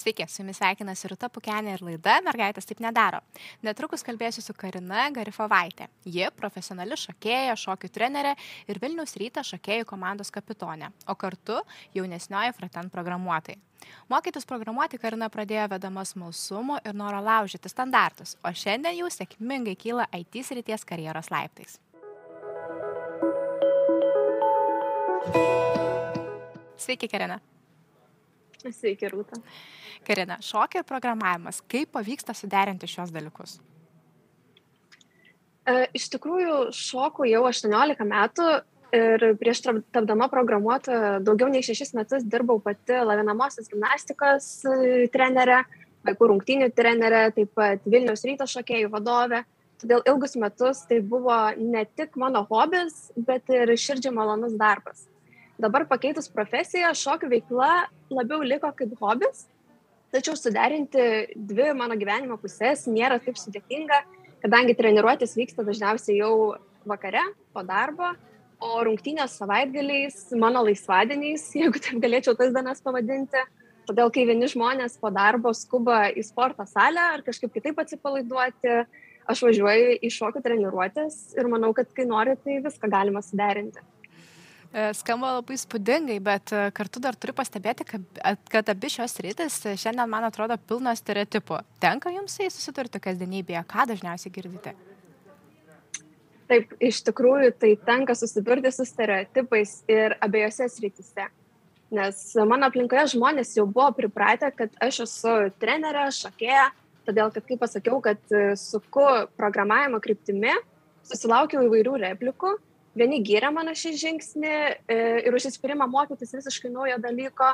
Sveiki, su jumis sveikinasi Rūta Pukenė ir laida Mergaitės taip nedaro. Netrukus kalbėsiu su Karina Garifovaitė. Ji profesionali šokėja, šokių trenerė ir Vilniaus ryto šokėjų komandos kapitonė, o kartu jaunesnioji fraten programuotojai. Mokytis programuoti Karina pradėjo vedama smalsumo ir noro laužyti standartus, o šiandien jau sėkmingai kyla IT srities karjeros laiptais. Sveiki, Karina. Sveiki, Rūta. Karina, šokio ir programavimas, kaip pavyksta suderinti šios dalykus? E, iš tikrųjų, šoku jau 18 metų ir prieš tapdama programuotoja daugiau nei 6 metus dirbau pati lavinamosios gimnastikos e, trenerė, vaikų rungtynių trenerė, taip pat Vilniaus ryto šokėjų vadovė. Todėl ilgus metus tai buvo ne tik mano hobis, bet ir širdžiai malonus darbas. Dabar pakeitus profesiją, šokių veikla labiau liko kaip hobis, Tačiau suderinti dvi mano gyvenimo pusės nėra taip sudėtinga, kadangi treniruotės vyksta dažniausiai jau vakare po darbo, o rungtynės savaitgaliais, mano laisvadieniais, jeigu taip galėčiau tas dienas pavadinti. Todėl, kai vieni žmonės po darbo skuba į sporto salę ar kažkaip kitaip atsipalaiduoti, aš važiuoju į šokių treniruotės ir manau, kad kai nori, tai viską galima suderinti. E, skamba labai spūdingai, bet e, kartu dar turiu pastebėti, kad, kad abi šios rytis šiandien, man atrodo, pilno stereotipų. Tenka jums į susidurti kasdienybėje, ką dažniausiai girdite? Taip, iš tikrųjų, tai tenka susidurti su stereotipais ir abiejose srityse. Nes mano aplinkoje žmonės jau buvo pripratę, kad aš esu trenerė, šokėja, todėl kad, kaip pasakiau, kad e, suku programavimo kryptimi, susilaukiau įvairių replikų vieni gyrė mano šį žingsnį e, ir užsispyrimą mokytis visiškai naujo dalyko,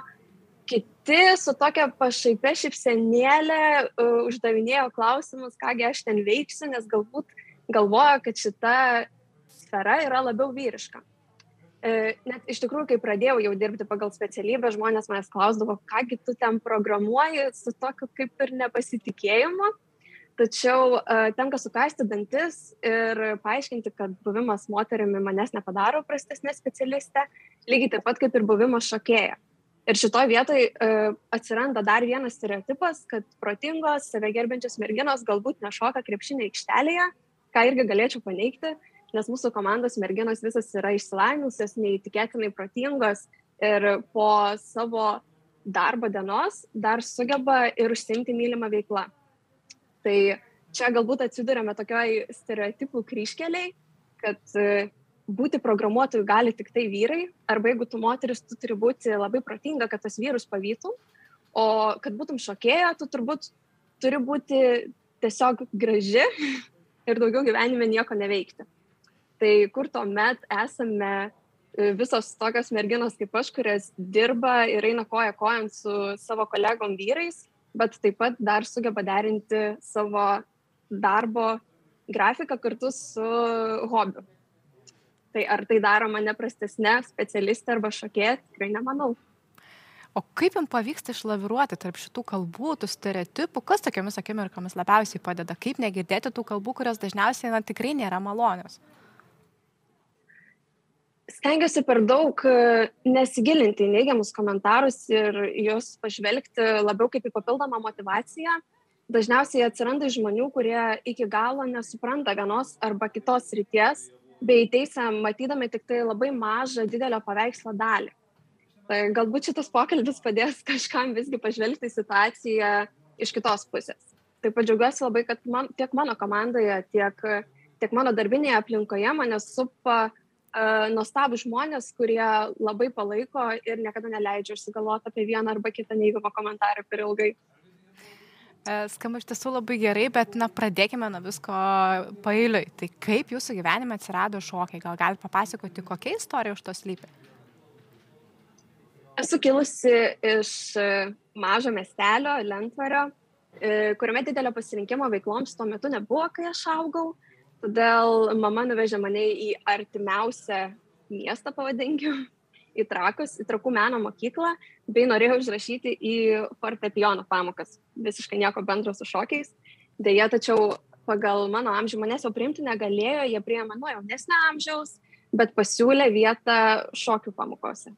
kiti su tokia pašaipė šipsenėlė uh, uždavinėjo klausimus, kągi aš ten veiksiu, nes galbūt galvoja, kad šita sfera yra labiau vyriška. Uh, net iš tikrųjų, kai pradėjau jau dirbti pagal specialybę, žmonės manęs klausdavo, kągi tu ten programuoji su tokiu kaip ir nepasitikėjimu. Tačiau tenka sukasti dantis ir paaiškinti, kad buvimas moterimi manęs nepadaro prastesnė specialistė, lygiai taip pat kaip ir buvimas šokėja. Ir šitoje vietoje atsiranda dar vienas stereotipas, kad protingos, save gerbiančios merginos galbūt nešoka krepšinio aikštelėje, ką irgi galėčiau paneigti, nes mūsų komandos merginos visas yra išsilavinusios, neįtikėtinai protingos ir po savo darbo dienos dar sugeba ir užsimti mylimą veiklą. Tai čia galbūt atsidurėme tokioj stereotipų kryškeliai, kad e, būti programuotojų gali tik tai vyrai, arba jeigu tu moteris, tu turi būti labai protinga, kad tas vyrus pavytų, o kad būtum šokėja, tu turbūt turi būti tiesiog graži ir daugiau gyvenime nieko neveikti. Tai kur tuomet esame e, visos tokios merginos kaip aš, kurias dirba ir eina koja kojant su savo kolegom vyrais, bet taip pat dar sugeba derinti savo darbo grafiką kartu su hobiu. Tai ar tai daro mane prastesnė specialistė arba šokėja, tikrai nemanau. O kaip jums pavyksta išlaviruoti tarp šitų kalbų, tų stereotipų, kas tokiamis akimirkomis labiausiai padeda, kaip negirdėti tų kalbų, kurios dažniausiai na, tikrai nėra malonios? Stengiuosi per daug e, nesigilinti į neigiamus komentarus ir juos pažvelgti labiau kaip į papildomą motivaciją. Dažniausiai atsiranda žmonių, kurie iki galo nesupranta vienos arba kitos ryties, bei teisę matydami tik tai labai mažą didelio paveikslo dalį. Tai galbūt šitas pokalbis padės kažkam visgi pažvelgti situaciją iš kitos pusės. Taip pat džiaugiuosi labai, kad man, tiek mano komandoje, tiek, tiek mano darbinėje aplinkoje mane supa nuostabų žmonės, kurie labai palaiko ir niekada neleidžia išsigalvoti apie vieną arba kitą neigiamą komentarą per ilgai. E, skamba iš tiesų labai gerai, bet na, pradėkime nuo visko pailiui. Tai kaip jūsų gyvenime atsirado šokiai? Gal galite papasakoti, kokia istorija už to slypi? Esu kilusi iš e, mažo miestelio, Lentvario, e, kuriame didelio pasirinkimo veikloms tuo metu nebuvo, kai aš augau. Todėl mama nuvežė mane į artimiausią miestą, pavadinkim, į Trakus, į Trakų meno mokyklą, bei norėjau užrašyti į fortepijono pamokas. Visiškai nieko bendro su šokiais. Deja, tačiau pagal mano amžių manęs jau priimti negalėjo, jie priėmė nuo jaunesnio amžiaus, bet pasiūlė vietą šokių pamokose.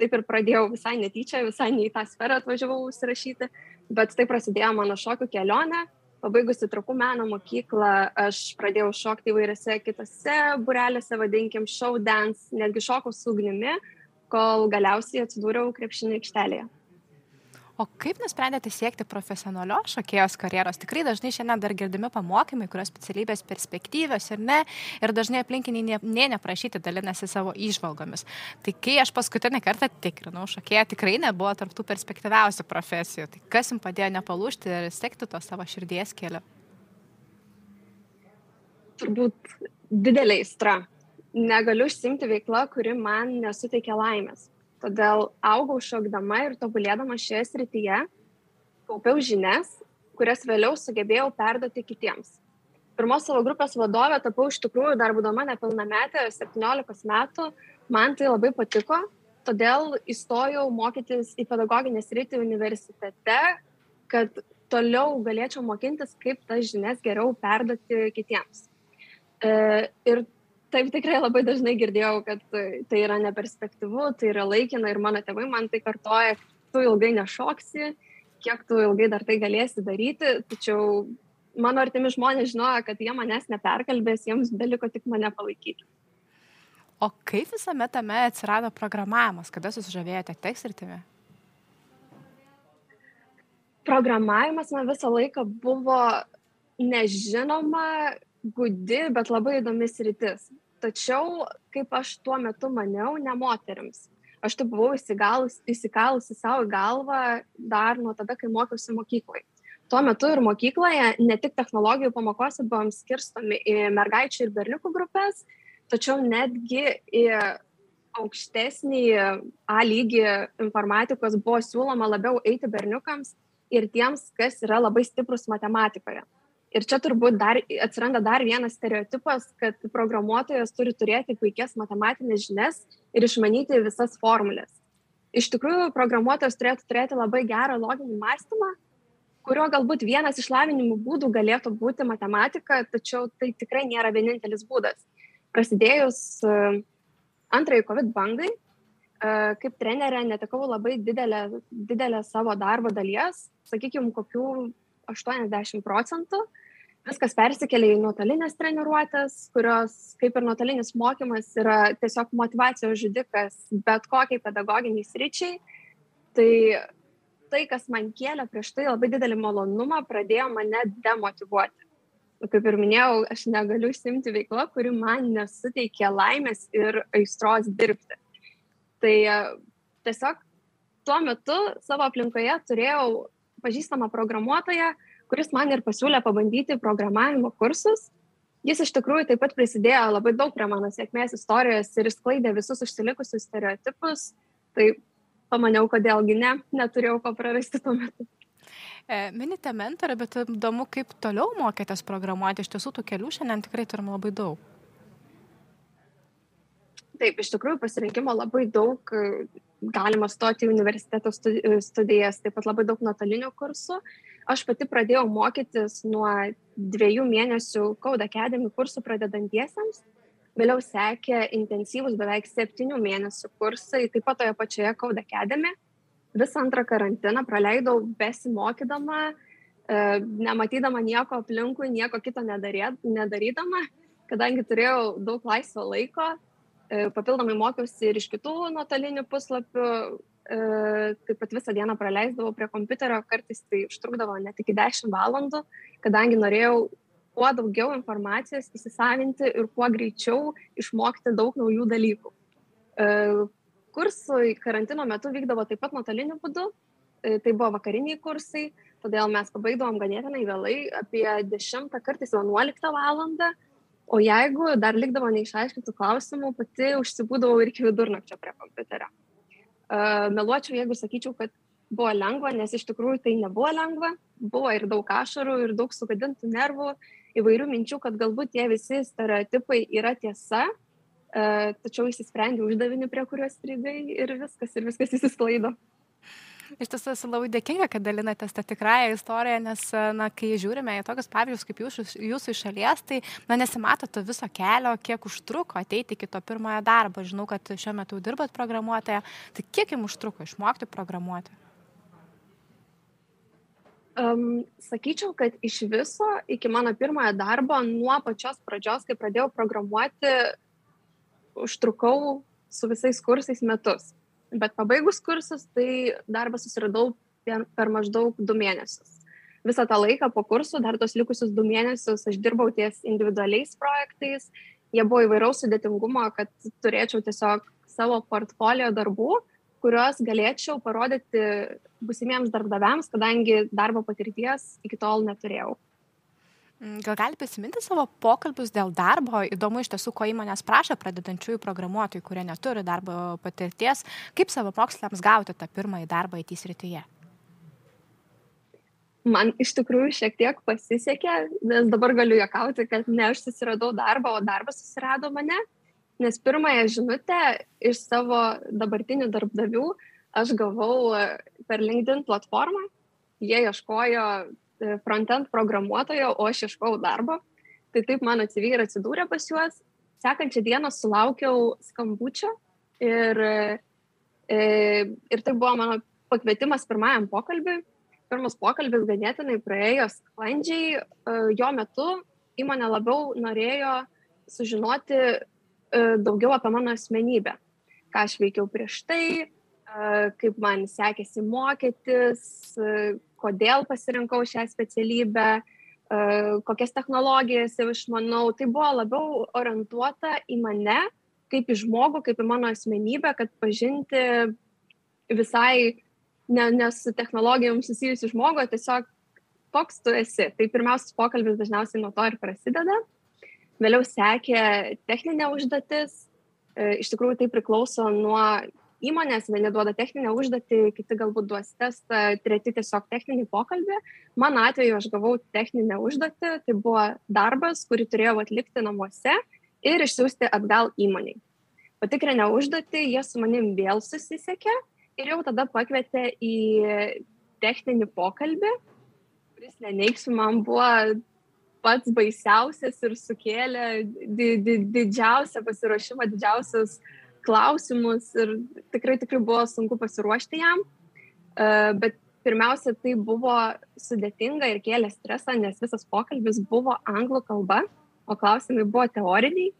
Taip ir pradėjau visai netyčia, visai ne į tą sferą atvažiavau užsirašyti, Bet tai prasidėjo mano šokių kelionė. Pabaigusi trakų meno mokyklą, aš pradėjau šokti įvairiose kitose burelėse, vadinkim, show dance, netgi šokau su ugnimi, kol galiausiai atsidūriau krepšinio aikštelėje. O kaip nusprendėte siekti profesionalios šokėjos karjeros? Tikrai dažnai šiandien dar girdimi pamokymai, kurios specialybės perspektyvios ir ne, ir dažnai aplinkiniai nė ne, neprašyti dalinasi savo išvalgomis. Tai kai aš paskutinį kartą tikrinau, šokėja tikrai nebuvo tarptų perspektyviausių profesijų. Tai kas jums padėjo nepalūšti ir sekti to savo širdies keliu? Turbūt didelė įstra. Negaliu užsimti veiklą, kuri man nesuteikia laimės Todėl augau šokdama ir tobulėdama šioje srityje, kaupiau žinias, kurias vėliau sugebėjau perduoti kitiems. Pirmos savo grupės vadovė tapau iš tikrųjų dar būdama nepilnametė, 17 metų, man tai labai patiko, todėl įstojau mokytis į pedagoginę sritį universitete, kad toliau galėčiau mokintis, kaip tas žinias geriau perduoti kitiems. E, ir taip tikrai labai dažnai girdėjau, kad tai yra neperspektyvu, tai yra laikina ir mano tėvai man tai kartoja, tu ilgai nešoksi, kiek tu ilgai dar tai galėsi daryti, tačiau mano artimi žmonės žinojo, kad jie manęs neperkalbės, jiems beliko tik mane palaikyti. O kaip visame tame atsirado programavimas, kada susižavėjote tekstritimi? Programavimas man visą laiką buvo nežinoma, gudi, bet labai įdomis rytis. Tačiau, kaip aš tuo metu maniau, ne moteriams. Aš tai buvau įsikalusi savo galvą dar nuo tada, kai mokiausi mokykloje. Tuo metu ir mokykloje ne tik technologijų pamokose buvom skirstomi į mergaičių ir berniukų grupės, tačiau netgi į aukštesnį A lygį informatikos buvo siūloma labiau eiti berniukams ir tiems, kas yra labai stiprus matematikoje. Ir čia turbūt dar atsiranda dar vienas stereotipas, kad programuotojas turi turėti puikias matematinės žinias ir išmanyti visas formulės. Iš tikrųjų, programuotojas turėtų turėti labai gerą loginį mąstymą, kurio galbūt vienas iš lavinimų būdų galėtų būti matematika, tačiau tai tikrai nėra vienintelis būdas. Prasidėjus e, antrajai COVID bangai, e, kaip trenerė netekau labai didelę, didelę savo darbo dalies, sakykime, kokių 80 procentų viskas persikėlė į nuotolinės treniruotės, kurios, kaip ir nuotolinis mokymas, yra tiesiog motivacijos žudikas bet kokiai pedagoginiai sričiai. Tai tai, kas man kėlė prieš tai labai didelį malonumą, pradėjo mane demotivuoti. Kaip ir minėjau, aš negaliu užsimti veiklą, kuri man nesuteikia laimės ir aistros dirbti. Tai e, tiesiog tuo metu savo aplinkoje turėjau pažįstamą programuotoją, kuris man ir pasiūlė pabandyti programavimo kursus. Jis iš tikrųjų taip pat prisidėjo labai daug prie mano sėkmės istorijos ir išsklaidė visus užsilikusius stereotipus. Tai pamaniau, kodėlgi ne, neturėjau ko prarasti tuo metu. E, minite mentorą, bet įdomu, kaip toliau mokėtės programuoti. Iš tiesų, tų kelių šiandien tikrai turim labai daug. Taip, iš tikrųjų pasirinkimo labai daug. Galima stoti į universiteto studijas, taip pat labai daug nuotolinių kursų. Uh, Aš pati pradėjau mokytis nuo dviejų mėnesių Code Academy kursų pradedantiesiems. Vėliau sekė intensyvus beveik septynių mėnesių kursai, taip pat toje pačioje Code Academy. Visą antrą karantiną praleidau besimokydama, e, nematydama nieko aplinkui, nieko kito nedarydama, kadangi turėjau daug laisvo laiko. E, papildomai mokiausi ir iš kitų nuotolinių puslapių, taip pat visą dieną praleisdavau prie kompiuterio, kartais tai užtrukdavo net iki 10 valandų, kadangi norėjau kuo daugiau informacijos įsisavinti ir kuo greičiau išmokti daug naujų dalykų. E, kursai karantino metu vykdavo taip pat nuotoliniu būdu, e, tai buvo vakariniai kursai, todėl mes pabaigdavom ganėtinai vėlai, apie 10, kartais 11 valandą, o jeigu dar likdavo neišaiškintų klausimų, pati užsibūdavau ir iki vidurnakčio prie kompiuterio meluočiau, jeigu sakyčiau, kad buvo lengva, nes iš tikrųjų tai nebuvo lengva, buvo ir daug ašarų, ir daug sugadintų nervų, įvairių minčių, kad galbūt tie visi stereotipai yra tiesa, tačiau įsisprendė uždavinį, prie kuriuos strigai ir viskas, ir viskas įsisklaido. Iš tiesų esu labai dėkinga, kad dalinatės tą tikrąją istoriją, nes, na, kai žiūrime į tokius pavyzdžius kaip jūsų, jūsų iš šalies, tai, na, nesimato to viso kelio, kiek užtruko ateiti iki to pirmojo darbo. Žinau, kad šiuo metu dirbat programuotoje, tai kiek jums užtruko išmokti programuoti? Um, sakyčiau, kad iš viso iki mano pirmojo darbo, nuo pačios pradžios, kai pradėjau programuoti, užtrukau su visais kursais metus. Bet pabaigus kursus, tai darbą susiradau per maždaug du mėnesius. Visą tą laiką po kursų, dar tos likusius du mėnesius, aš dirbau ties individualiais projektais. Jie buvo įvairaus sudėtingumo, kad turėčiau tiesiog savo portfolio darbų, kuriuos galėčiau parodyti busimiems darbdaviams, kadangi darbo patirties iki tol neturėjau. Mm, gal gali prisiminti savo pokalbius dėl darbo? Įdomu iš tiesų, ko įmonės prašo pradedančiųjų programuotojų, kurie neturi darbo patirties, kaip savo mokslams gauti tą pirmąjį darbą IT srityje? Man iš tikrųjų šiek tiek pasisekė, nes dabar galiu juokauti, kad ne aš susiradau darbą, o darbas susirado mane nes pirmąją žinutę iš savo dabartinių darbdavių aš gavau e, per LinkedIn platformą. Jie ieškojo frontend programuotojo, o aš ieškojau darbo. Tai taip mano CV ir atsidūrė pas juos. Sekančią dieną sulaukiau skambučio ir, e, ir tai buvo mano pakvietimas pirmajam pokalbiui. Pirmas pokalbis ganėtinai praėjo sklandžiai. Jo metu įmonė labiau norėjo sužinoti E, daugiau apie mano asmenybę, ką aš veikiau prieš tai, e, kaip man sekėsi mokytis, e, kodėl pasirinkau šią specialybę, kokias technologijas jau išmanau. Tai buvo labiau orientuota į mane, kaip į žmogų, kaip į mano asmenybę, kad pažinti visai ne, ne su technologijom susijusių žmogų, tiesiog koks tu esi. Tai pirmiausias pokalbis dažniausiai nuo to ir prasideda. Vėliau sekė techninė užduotis. E, iš tikrųjų, tai priklauso nuo įmonės, vieni duoda techninę užduotį, kiti galbūt duos testą, treti tiesiog techninį pokalbį. Mano atveju aš gavau techninę užduotį, tai buvo darbas, kurį turėjau atlikti namuose ir išsiųsti atgal įmoniai. Patikrinę užduotį, jie su manim vėl susisiekė ir jau tada pakvietė į techninį pokalbį, kuris, neneigsiu, man buvo pats baisiausias ir sukėlė di, di, didžiausią pasiruošimą, didžiausius klausimus ir tikrai tikrai buvo sunku pasiruošti jam. Uh, bet pirmiausia, tai buvo sudėtinga ir kėlė stresą, nes visas pokalbis buvo anglų kalba, o klausimai buvo teoriniai.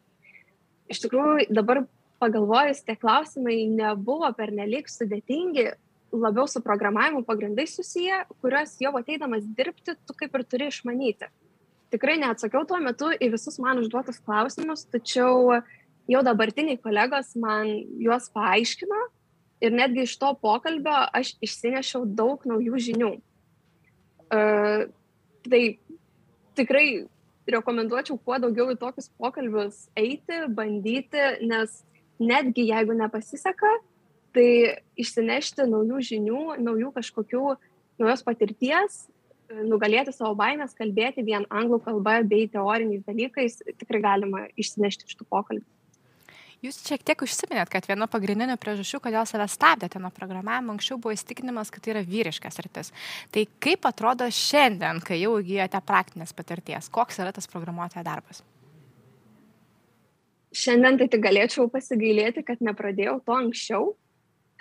Iš tikrųjų, dabar pagalvojus, tie klausimai nebuvo pernelyg sudėtingi, labiau su programavimu pagrindai susiję, kuriuos jau ateidamas dirbti, tu kaip ir turi išmanyti tikrai neatsakiau tuo metu į visus man užduotus klausimus, tačiau jau dabartiniai kolegos man juos paaiškino ir netgi iš to pokalbio aš išsinešiau daug naujų žinių. Uh, tai tikrai rekomenduočiau kuo daugiau į tokius pokalbius eiti, bandyti, nes netgi jeigu nepasiseka, tai išsinešti naujų žinių, naujų kažkokių naujos patirties nugalėti savo baimės, kalbėti vien anglų kalba bei teoriniais dalykais tikrai galima išsinešti iš tų pokalbių. Jūs šiek tiek užsiminėt, kad viena pagrindinių priežasčių, kodėl save stabdėte nuo programavimo, anksčiau buvo įstikinimas, kad tai yra vyriškas rytis. Tai kaip atrodo šiandien, kai jau įgyjote praktinės patirties, koks yra tas programuotojo darbas? Šiandien tai tik galėčiau pasigailėti, kad nepradėjau to anksčiau.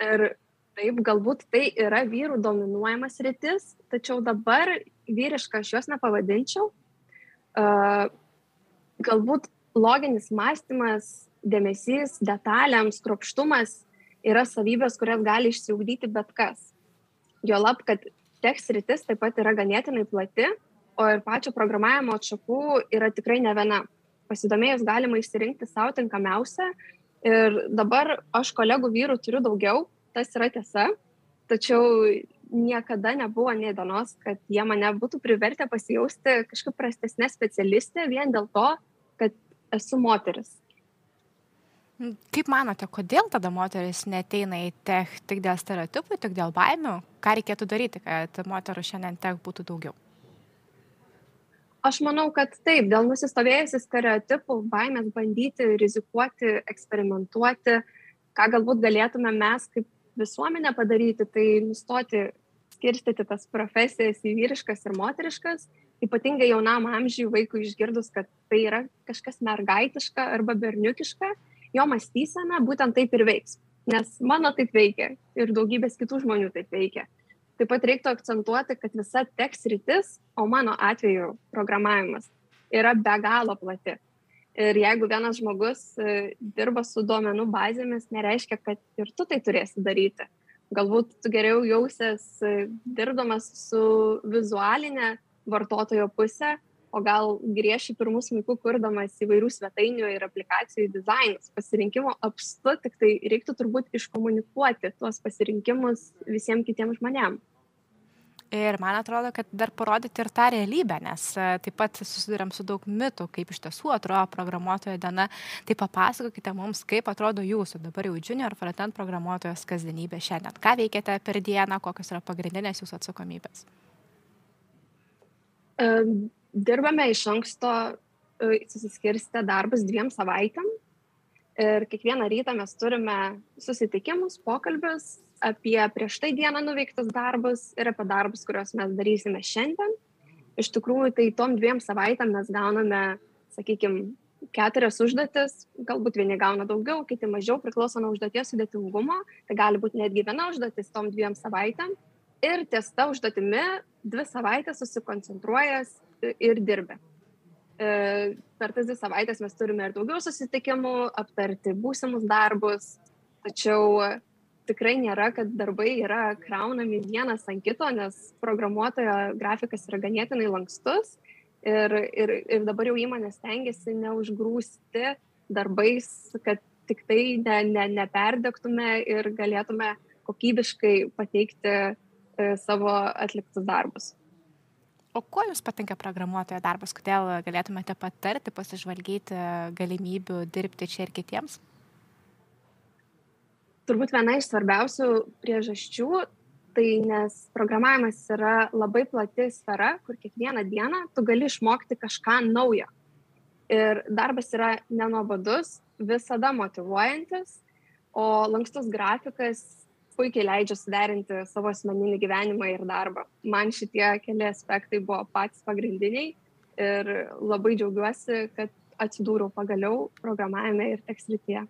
Ir taip galbūt tai yra vyrų dominuojamas rytis, tačiau dabar vyriška aš jos nepavadinčiau. Uh, galbūt loginis mąstymas, dėmesys, detalėms, kropštumas yra savybės, kurias gali išsiugdyti bet kas. Jo lab, kad teks rytis taip pat yra ganėtinai plati, o ir pačio programavimo atšakų yra tikrai ne viena. Pasidomėjus galima išsirinkti savo tinkamiausią ir dabar aš kolegų vyrų turiu daugiau, tas yra tiesa, tačiau niekada nebuvo nei dienos, kad jie mane būtų privertę pasijausti kažkaip prastesnė specialistė vien dėl to, kad esu moteris. Kaip manote, kodėl tada moteris neteina į tech tik dėl stereotipų, tik dėl baimių? Ką reikėtų daryti, kad moterų šiandien tech būtų daugiau? Aš manau, kad taip, dėl nusistovėjusių stereotipų, baimės bandyti, rizikuoti, eksperimentuoti, ką galbūt galėtume mes kaip visuomenę padaryti, tai nustoti skirstyti tas profesijas į vyriškas ir moteriškas, ypatingai jaunam amžiui vaikui išgirdus, kad tai yra kažkas mergaitiška arba berniukiška, jo mąstysena būtent taip ir veiks. Nes mano taip veikia ir daugybės kitų žmonių taip veikia. Taip pat reiktų akcentuoti, kad visa teks rytis, o mano atveju programavimas, yra be galo plati. Ir jeigu vienas žmogus e, dirba su duomenų bazėmis, nereiškia, kad ir tu tai turėsi daryti. Galbūt tu geriau jausies e, dirbdamas su vizualinė vartotojo pusė, o gal grieši pirmus smuiku kurdamas įvairių svetainių ir aplikacijų dizainus. Pasirinkimo apstu, tik tai reiktų turbūt iškomunikuoti tuos pasirinkimus visiems kitiems žmonėms. Ir man atrodo, kad dar parodyti ir tą realybę, nes e, taip pat susidurėm su daug mitų, kaip iš tiesų atrodo programuotojo diena. Tai papasakokite mums, kaip atrodo jūsų dabar jau junior frontend programuotojos kasdienybė šiandien. Ką veikiate per dieną, kokios yra pagrindinės jūsų atsakomybės? Dirbame iš anksto e, susiskirstę darbus dviem savaitėm. Ir kiekvieną rytą mes turime susitikimus, pokalbius apie prieš tai dieną nuveiktus darbus ir apie darbus, kuriuos mes darysime šiandien. Iš tikrųjų, tai tom dviem savaitėm mes gauname, sakykime, keturias užduotis, galbūt vieni gauna daugiau, kiti mažiau, priklauso nuo užduoties sudėtingumo, tai gali būti netgi viena užduotis tom dviem savaitėm. Ir ties ta užduotimi dvi savaitės susikoncentruojas ir dirbė. E, per tas dvi savaitės mes turime ir daugiau susitikimų, aptarti būsimus darbus, tačiau tikrai nėra, kad darbai yra kraunami vienas ant kito, nes programuotojo grafikas yra ganėtinai lankstus ir, ir, ir dabar jau įmonės tengiasi neužgrūsti darbais, kad tik tai ne, ne, neperdegtume ir galėtume kokybiškai pateikti e, savo atliktus darbus. O kuo Jums patinka programuotojo darbas? Kodėl galėtumėte patarti, pasižvalgyti galimybių dirbti čia ir kitiems? turbūt viena iš svarbiausių priežasčių, tai nes programavimas yra labai plati sfera, kur kiekvieną dieną tu gali išmokti kažką naujo. Ir darbas yra nenobodus, visada motivuojantis, o lankstus grafikas puikiai leidžia suderinti savo asmeninį gyvenimą ir darbą. Man šitie keli aspektai buvo patys pagrindiniai ir labai džiaugiuosi, kad atsidūriau pagaliau programavime ir tekstrityje.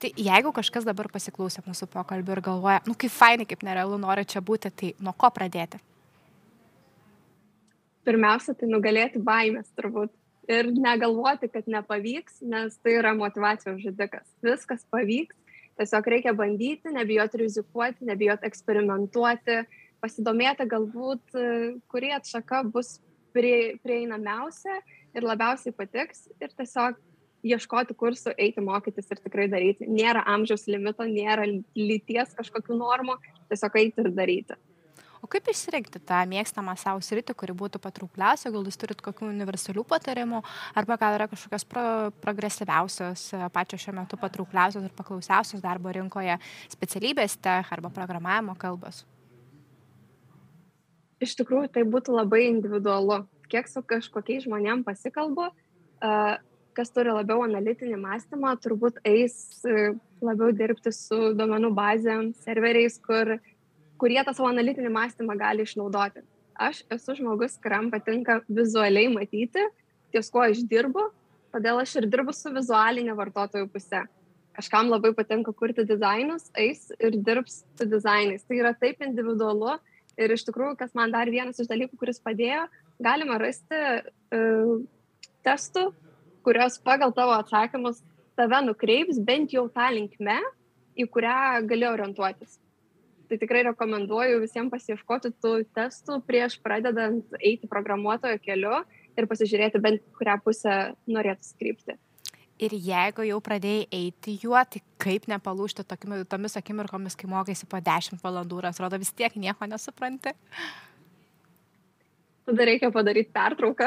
Tai jeigu kažkas dabar pasiklausė mūsų pokalbį ir galvoja, nu kaip fainai, kaip nerealu nori čia būti, tai nuo ko pradėti? Pirmiausia, tai nugalėti baimės turbūt. Ir negalvoti, kad nepavyks, nes tai yra motivacijos žudikas. Viskas pavyks, tiesiog reikia bandyti, nebijoti rizikuoti, nebijoti eksperimentuoti, pasidomėti galbūt, kuri atšaka bus prie, prieinamiausia ir labiausiai patiks ir tiesiog ieškoti kursų, eiti mokytis ir tikrai daryti. Nėra amžiaus limito, nėra lyties kažkokių normų, tiesiog eiti ir daryti. O kaip išsirinkti tą mėgstamą savo sritį, kuri būtų patraukliausia, gal jūs turit kokių universalių patarimų, arba gal yra kažkokios pro, progresyviausios, pačios šiuo metu patraukliausios ir paklausiausios darbo rinkoje specialybės tech arba programavimo kalbos? Iš tikrųjų, tai būtų labai individualu. Kiek su kažkokiais žmonėm pasikalbu, uh, kas turi labiau analitinį mąstymą, turbūt eis e, labiau dirbti su duomenų bazėm, serveriais, kur, kurie tą savo analitinį mąstymą gali išnaudoti. Aš esu žmogus, kuriam patinka vizualiai matyti, ties kuo aš dirbu, todėl aš ir dirbu su vizualinė vartotojų pusė. Kažkam labai patinka kurti dizainus, eis ir dirbs su dizainais. Tai yra taip individualu ir iš tikrųjų, kas man dar vienas iš dalykų, kuris padėjo, galima rasti uh, testų, kurios pagal tavo atsakymus tave nukreips bent jau tą linkme, į kurią gali orientuotis. Tai tikrai rekomenduoju visiems pasieškoti tų testų prieš pradedant eiti programuotojo keliu ir pasižiūrėti bent kurią pusę norėtų skripti. Ir jeigu jau pradėjai eiti juo, tai kaip nepalūšti tomis akimirkomis, kai mokaisi po 10 valandų atrodo vis tiek nieko nesupranti? tada reikia padaryti pertrauką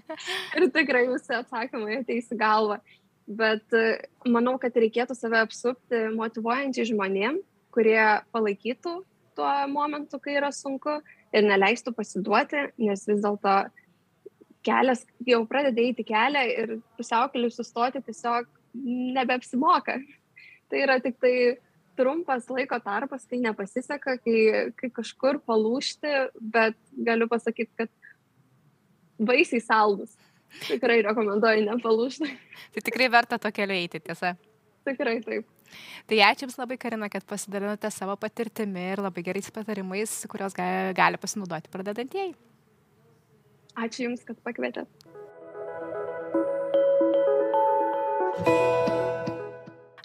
ir tikrai visi atsakymai ateis į galvą. Bet e, manau, kad reikėtų save apsupti motivuojančiai žmonėm, kurie palaikytų tuo momentu, kai yra sunku ir neleistų pasiduoti, nes vis dėlto kelias, jau pradeda eiti kelią ir pusiaukeliu sustoti tiesiog nebeapsimoka. Tai yra tik tai trumpas laiko tarpas, kai nepasiseka, kai, kai kažkur palūšti, bet galiu pasakyti, kad baisiai saldus. Tikrai rekomenduoju nepalūšti. tai tikrai verta to keliu eiti, tiesa. Tikrai taip. Tai ačiū Jums labai, Karina, kad pasidalinote savo patirtimi ir labai gerais patarimais, kuriuos gali, gali pasinaudoti pradedantieji. Ačiū Jums, kad pakvietėt.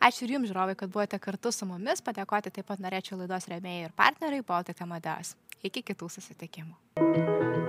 Ačiū ir Jums, žiūrovai, kad buvote kartu su mumis. Padėkoti taip pat norėčiau laidos remėjai ir partneriai Baltic Amadeus. Iki kitų susitikimų.